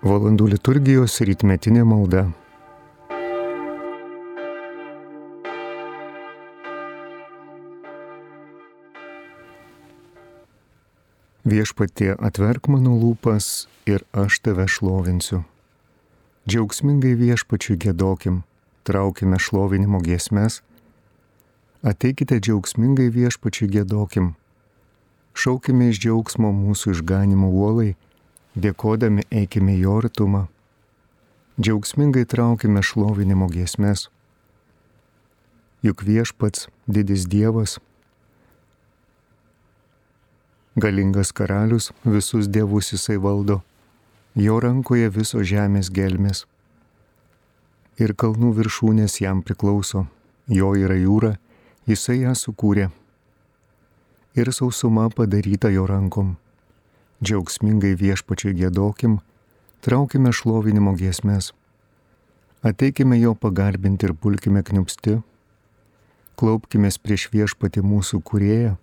Valandų liturgijos rytmetinė malda. Viešpatie atverk mano lūpas ir aš tave šlovinsiu. Džiaugsmingai viešpačiui gėdokim, traukime šlovinimo giesmes. Ateikite džiaugsmingai viešpačiui gėdokim. Šaukime iš džiaugsmo mūsų išganimo uolai dėkodami eikime jo artumą, džiaugsmingai traukime šlovinimo giesmes. Juk viešpats didis Dievas, galingas karalius, visus dievus jisai valdo, jo rankoje viso žemės gelmės. Ir kalnų viršūnės jam priklauso, jo yra jūra, jisai ją sukūrė. Ir sausuma padaryta jo rankom džiaugsmingai viešpačiai gėdokim, traukime šlovinimo giesmes. Ateikime jo pagarbinti ir pulkime kniupsti. Klaupkime prieš viešpatį mūsų kurėją,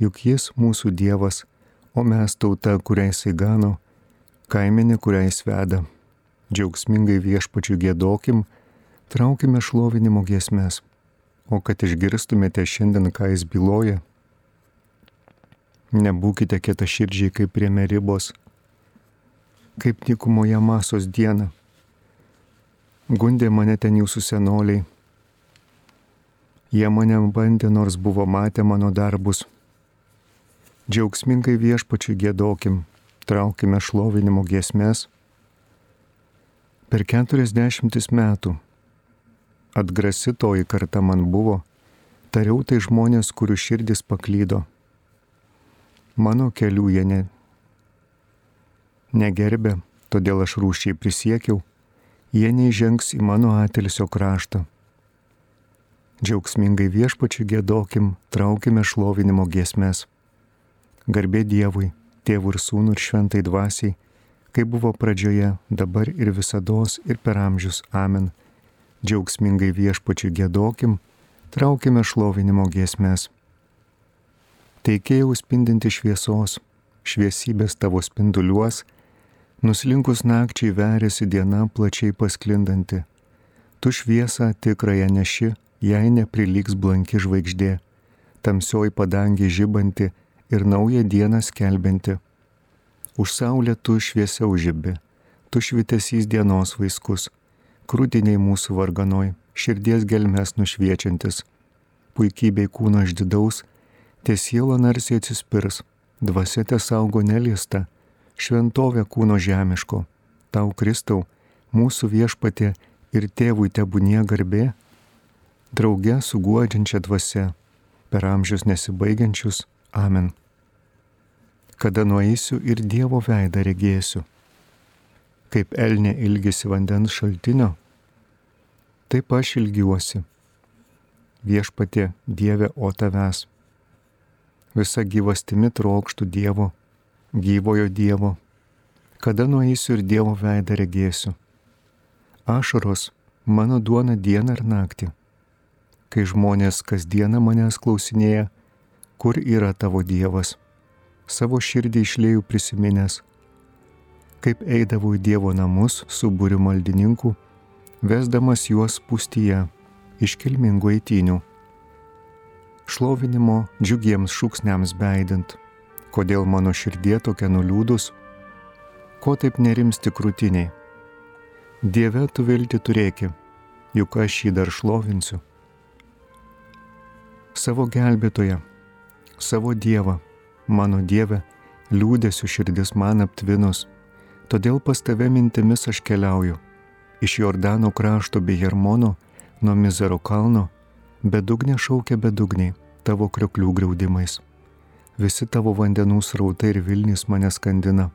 juk jis mūsų Dievas, o mes tauta, kuriai jisai gano, kaiminė, kuriai jis veda. Džiaugsmingai viešpačiui gėdokim, traukime šlovinimo giesmes. O kad išgirstumėte šiandien, ką jis byloja, Nebūkite kieta širdžiai kaip prie meribos, kaip nikumoje masos dieną. Gundė mane ten jūsų senoliai. Jie mane bandė, nors buvo matę mano darbus. Džiaugsmingai viešpačiui gėdokim, traukime šlovinimo giesmes. Per keturiasdešimtis metų atgrasitoji karta man buvo, tariau tai žmonės, kurių širdis paklydo Mano kelių jie ne, negerbė, todėl aš rūšiai prisiekiau, jie neižengs į mano atilsio kraštą. Džiaugsmingai viešpačiu gėdokim, traukime šlovinimo giesmes. Garbė Dievui, tėvų ir sūnų ir šventai dvasiai, kaip buvo pradžioje, dabar ir visada ir per amžius. Amen. Džiaugsmingai viešpačiu gėdokim, traukime šlovinimo giesmes teikėjau spindinti šviesos, šviesybės tavo spinduliuos, nuslinkus nakčiai veriasi diena plačiai pasklindanti. Tu šviesą tikrąją neši, jei nepriliks blanki žvaigždė, tamsioji padangė žibanti ir naują dieną skelbinti. Už saulę tu šviesiau žibi, tu švitesys dienos vaiskus, krūtiniai mūsų varganoj, širdies gelmes nušviečiantis, puikybei kūno ždidaus, Tie siela narsiai atsispirs, dvasia te saugo neliesta, šventovė kūno žemiško, tau Kristau, mūsų viešpatė ir tėvui tebūnie garbė, drauge su guodžiančia dvasia, per amžius nesibaigiančius, amen. Kada nueisiu ir Dievo veidą regėsiu, kaip elnė ilgisi vandens šaltinio, taip aš ilgiuosi. Viešpatė Dieve, o tavęs visa gyvastimi trokštų Dievo, gyvojo Dievo, kada nueisiu ir Dievo veidą regėsiu. Ašaros mano duona dieną ir naktį. Kai žmonės kasdieną manęs klausinėja, kur yra tavo Dievas, savo širdį išlėjų prisiminęs, kaip eidavau į Dievo namus su būriu maldininkų, vesdamas juos pustyje iškilmingų eitinių šlovinimo džiugiems šūksniams beidint. Kodėl mano širdie tokia nuliūdus, ko taip nerimsti krūtiniai. Dieve tu vilti turėki, juk aš jį dar šlovinsiu. Savo gelbėtoje, savo Dievą, mano Dieve, liūdėsiu širdis man aptvinus, todėl pas tave mintimis aš keliauju. Iš Jordano krašto bei Hermono, nuo Mizero kalno, bedugnė šaukia bedugniai, tavo krioklių graudimais. Visi tavo vandenų srautai ir Vilnys mane skandina.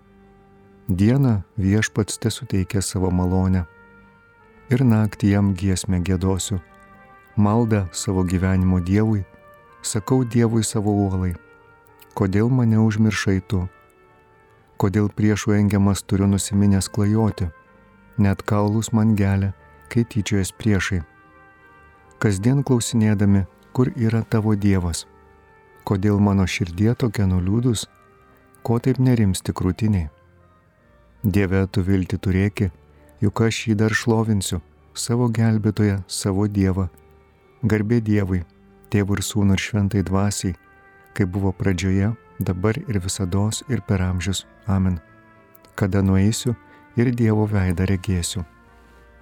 Dieną viešpats te suteikia savo malonę. Ir naktį jam giesmę gėdosiu. Maldą savo gyvenimo Dievui, sakau Dievui savo uolai. Kodėl mane užmiršai tu? Kodėl priešų engiamas turiu nusiminęs klajoti? Net kaulus man gelia, kai tyčiojas priešai kasdien klausinėdami, kur yra tavo Dievas, kodėl mano širdie tokia nuliūdus, ko taip nerimsti krūtiniai. Dieve, tu vilti turėki, juk aš jį dar šlovinsiu, savo gelbėtoją, savo Dievą. Garbė Dievui, tėvų ir sūnų ir šventai dvasiai, kaip buvo pradžioje, dabar ir visada ir per amžius. Amen. Kada nueisiu ir Dievo veidą regėsiu.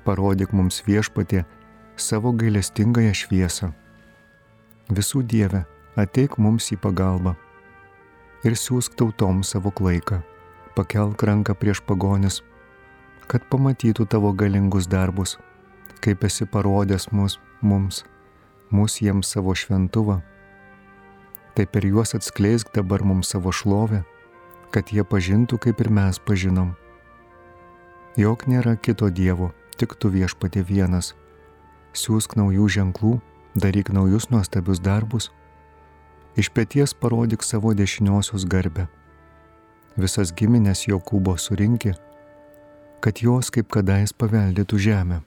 Parodyk mums viešpatė savo gailestingąją šviesą. Visų Dieve, ateik mums į pagalbą ir siūsk tautom savo klaiką, pakelk ranką prieš pagonis, kad pamatytų tavo galingus darbus, kaip esi parodęs mus, mums, mus jiems savo šventuvą. Tai per juos atskleisk dabar mums savo šlovę, kad jie pažintų, kaip ir mes pažinom. Jok nėra kito Dievo, tik tu viešpatė vienas. Siūsk naujų ženklų, daryk naujus nuostabius darbus iš pėties parodyk savo dešiniosios garbę. Visas giminės Jokūbo surinki, kad jos kaip kadais paveldėtų žemę.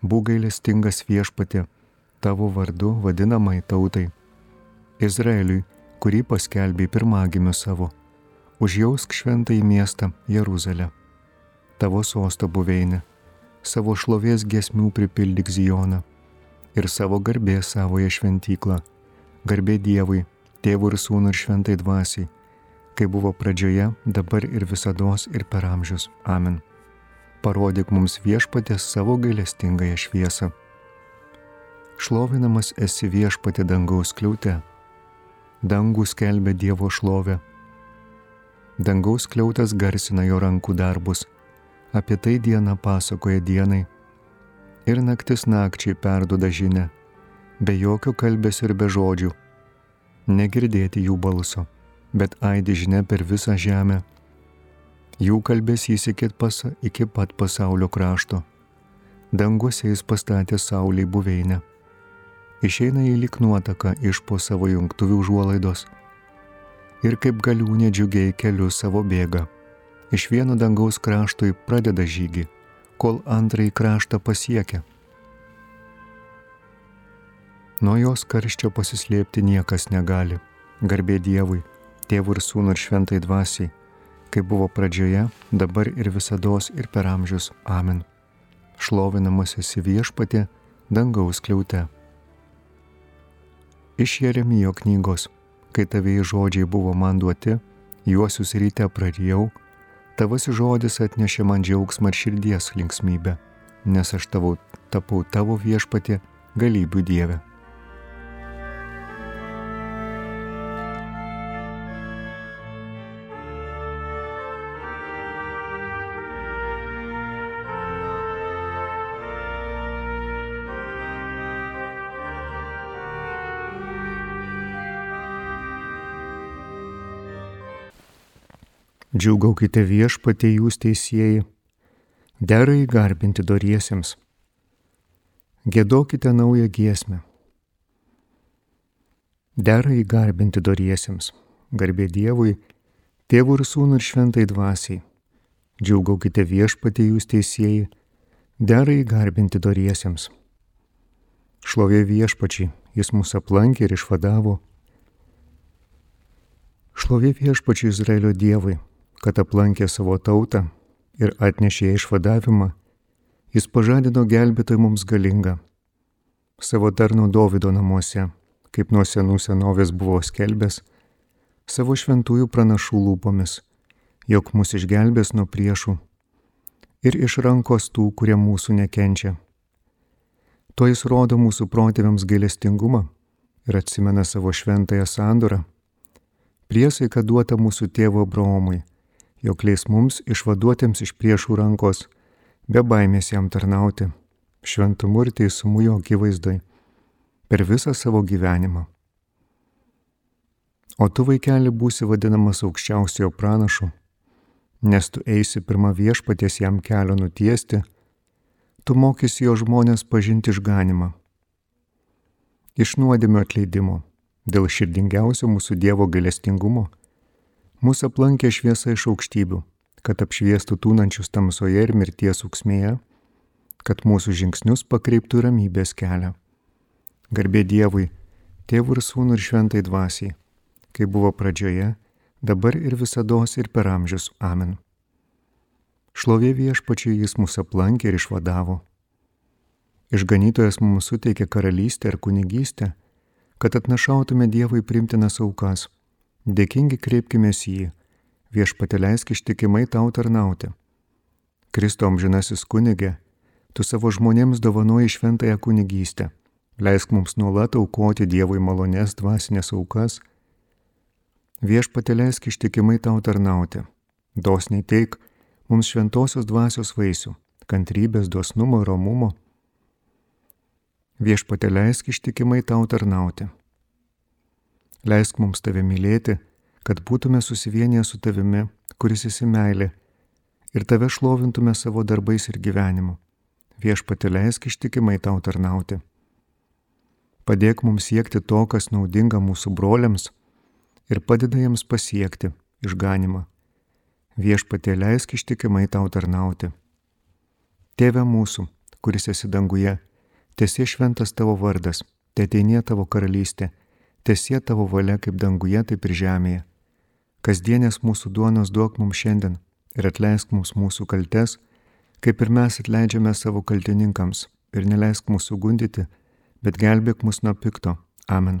Būk gailestingas viešpatė, tavo vardu vadinamai tautai. Izraeliui, kurį paskelbė pirmagimiu savo, užjausk šventą į miestą Jeruzalę. Tavo sosto buveinė, savo šlovės gesmių pripildyk Zijoną ir savo garbės savoje šventyklą Garbė Dievui, Tėvui ir Sūnui ir Šventai Dvasiai, kai buvo pradžioje, dabar ir visada ir per amžius. Amen. Parodyk mums viešpatės savo gailestingąją šviesą. Šlovinamas esi viešpatė dangaus kliūtė. Dangų skelbia Dievo šlovę. Dangaus kliautas garsina jo rankų darbus. Apie tai dieną pasakoja dienai. Ir naktis nakčiai perduoda žinę be jokio kalbės ir be žodžių, negirdėti jų balso, bet aidi žinia per visą žemę. Jų kalbėsys iki, pas, iki pat pasaulio krašto. Danguose jis pastatė Sauliai buveinę. Išeina į lik nuotaką iš po savo jungtuvių užuolaidos. Ir kaip galiūnė džiugiai keliu savo bėga. Iš vieno dangaus krašto į pradeda žygį, kol antrąjį kraštą pasiekia. Nuo jos karščio pasislėpti niekas negali. Garbė Dievui, Tėvui ir Sūnui ir Šventai Dvasiai, kaip buvo pradžioje, dabar ir visada ir per amžius. Amen. Šlovinamas esi viešpatė dangaus kliaute. Iš Jeremijo knygos, kai tavėjai žodžiai buvo man duoti, juosius ryte prarijau, tavas žodis atnešė man džiaugsmą ir širdies linksmybę, nes aš tavo, tapau tavo viešpatė galybių dievę. Džiaugaukite viešpatė jūs teisėjai, dera įgarbinti doriesiems. Gėdokite naują giesmę. Dera įgarbinti doriesiems. Garbė Dievui, Tėvų ir Sūnų ir Šventai Dvasiai. Džiaugaukite viešpatė jūs teisėjai, dera įgarbinti doriesiems. Šlovė viešpačiai, jis mūsų aplankė ir išvadavo. Šlovė viešpačiai Izraelio Dievui kad aplankė savo tautą ir atnešė išvadavimą, jis pažadino gelbėtoj mums galingą. Savo tarno Davido namuose, kaip nuo senų senovės buvo skelbęs, savo šventųjų pranašų lūpomis, jog mus išgelbės nuo priešų ir iš rankos tų, kurie mūsų nekenčia. To jis rodo mūsų protėviams gailestingumą ir atsimena savo šventąją sandorą, priesaiką duotą mūsų tėvo Abraomui jog leis mums išvaduotėms iš priešų rankos, be baimės jam tarnauti, šventumu ir teisumu jo akivaizdai, per visą savo gyvenimą. O tu vaikeli būsi vadinamas aukščiausiojo pranašu, nes tu eisi pirmą viešpaties jam kelio nutiesti, tu mokysi jo žmonės pažinti išganimą. Iš nuodėmio atleidimo, dėl širdingiausio mūsų Dievo gailestingumo Mūsų aplankė šviesa iš aukštybių, kad apšviestų tūnančius tamsoje ir mirties auksmėje, kad mūsų žingsnius pakreiptų ramybės kelią. Garbė Dievui, Tėvui ir Sūnui ir Šventai Dvasiai, kaip buvo pradžioje, dabar ir visada ir per amžius. Amen. Šlovė viešpačiai jis mūsų aplankė ir išvadavo. Išganytojas mums suteikė karalystę ir kunigystę, kad atnašautume Dievui primtinas aukas. Dėkingi kreipkime į jį, viešpatė leisk ištikimai tau tarnauti. Kristo amžinasis kunigė, tu savo žmonėms dovanoji šventąją kunigystę. Leisk mums nuolat aukoti Dievui malonės dvasinės aukas. Viešpatė leisk ištikimai tau tarnauti. Dosniai teik mums šventosios dvasios vaisių - kantrybės, dosnumo ir romumo Viešpatė leisk ištikimai tau tarnauti. Leisk mums tave mylėti, kad būtume susivienyje su tavimi, kuris esi meilė, ir tave šlovintume savo darbais ir gyvenimu. Viešpatė leisk ištikimai tau tarnauti. Padėk mums siekti to, kas naudinga mūsų broliams ir padeda jiems pasiekti išganimą. Viešpatė leisk ištikimai tau tarnauti. Tėve mūsų, kuris esi danguje, Tesie šventas tavo vardas, te ateinie tavo karalystė, tesie tavo valia kaip danguje, taip ir žemėje. Kasdienės mūsų duonos duok mums šiandien ir atleisk mums mūsų kaltes, kaip ir mes atleidžiame savo kaltininkams, ir neleisk mūsų gundyti, bet gelbėk mus nuo pikto. Amen.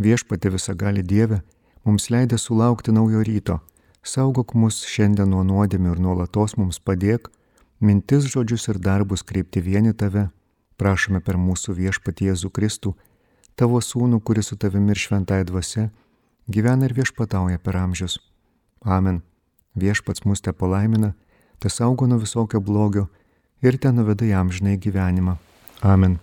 Viešpatė visą gali Dievę, mums leidė sulaukti naujo ryto, saugok mus šiandien nuo nuodėmių ir nuolatos mums padėk, mintis, žodžius ir darbus kreipti vieni tave prašome per mūsų viešpatį Jėzų Kristų, tavo sūnų, kuris su tavimi ir šventai dvasia, gyvena ir viešpatauja per amžius. Amen. Viešpats mus te palaimina, te saugo nuo visokio blogio ir te nuveda į amžinai gyvenimą. Amen.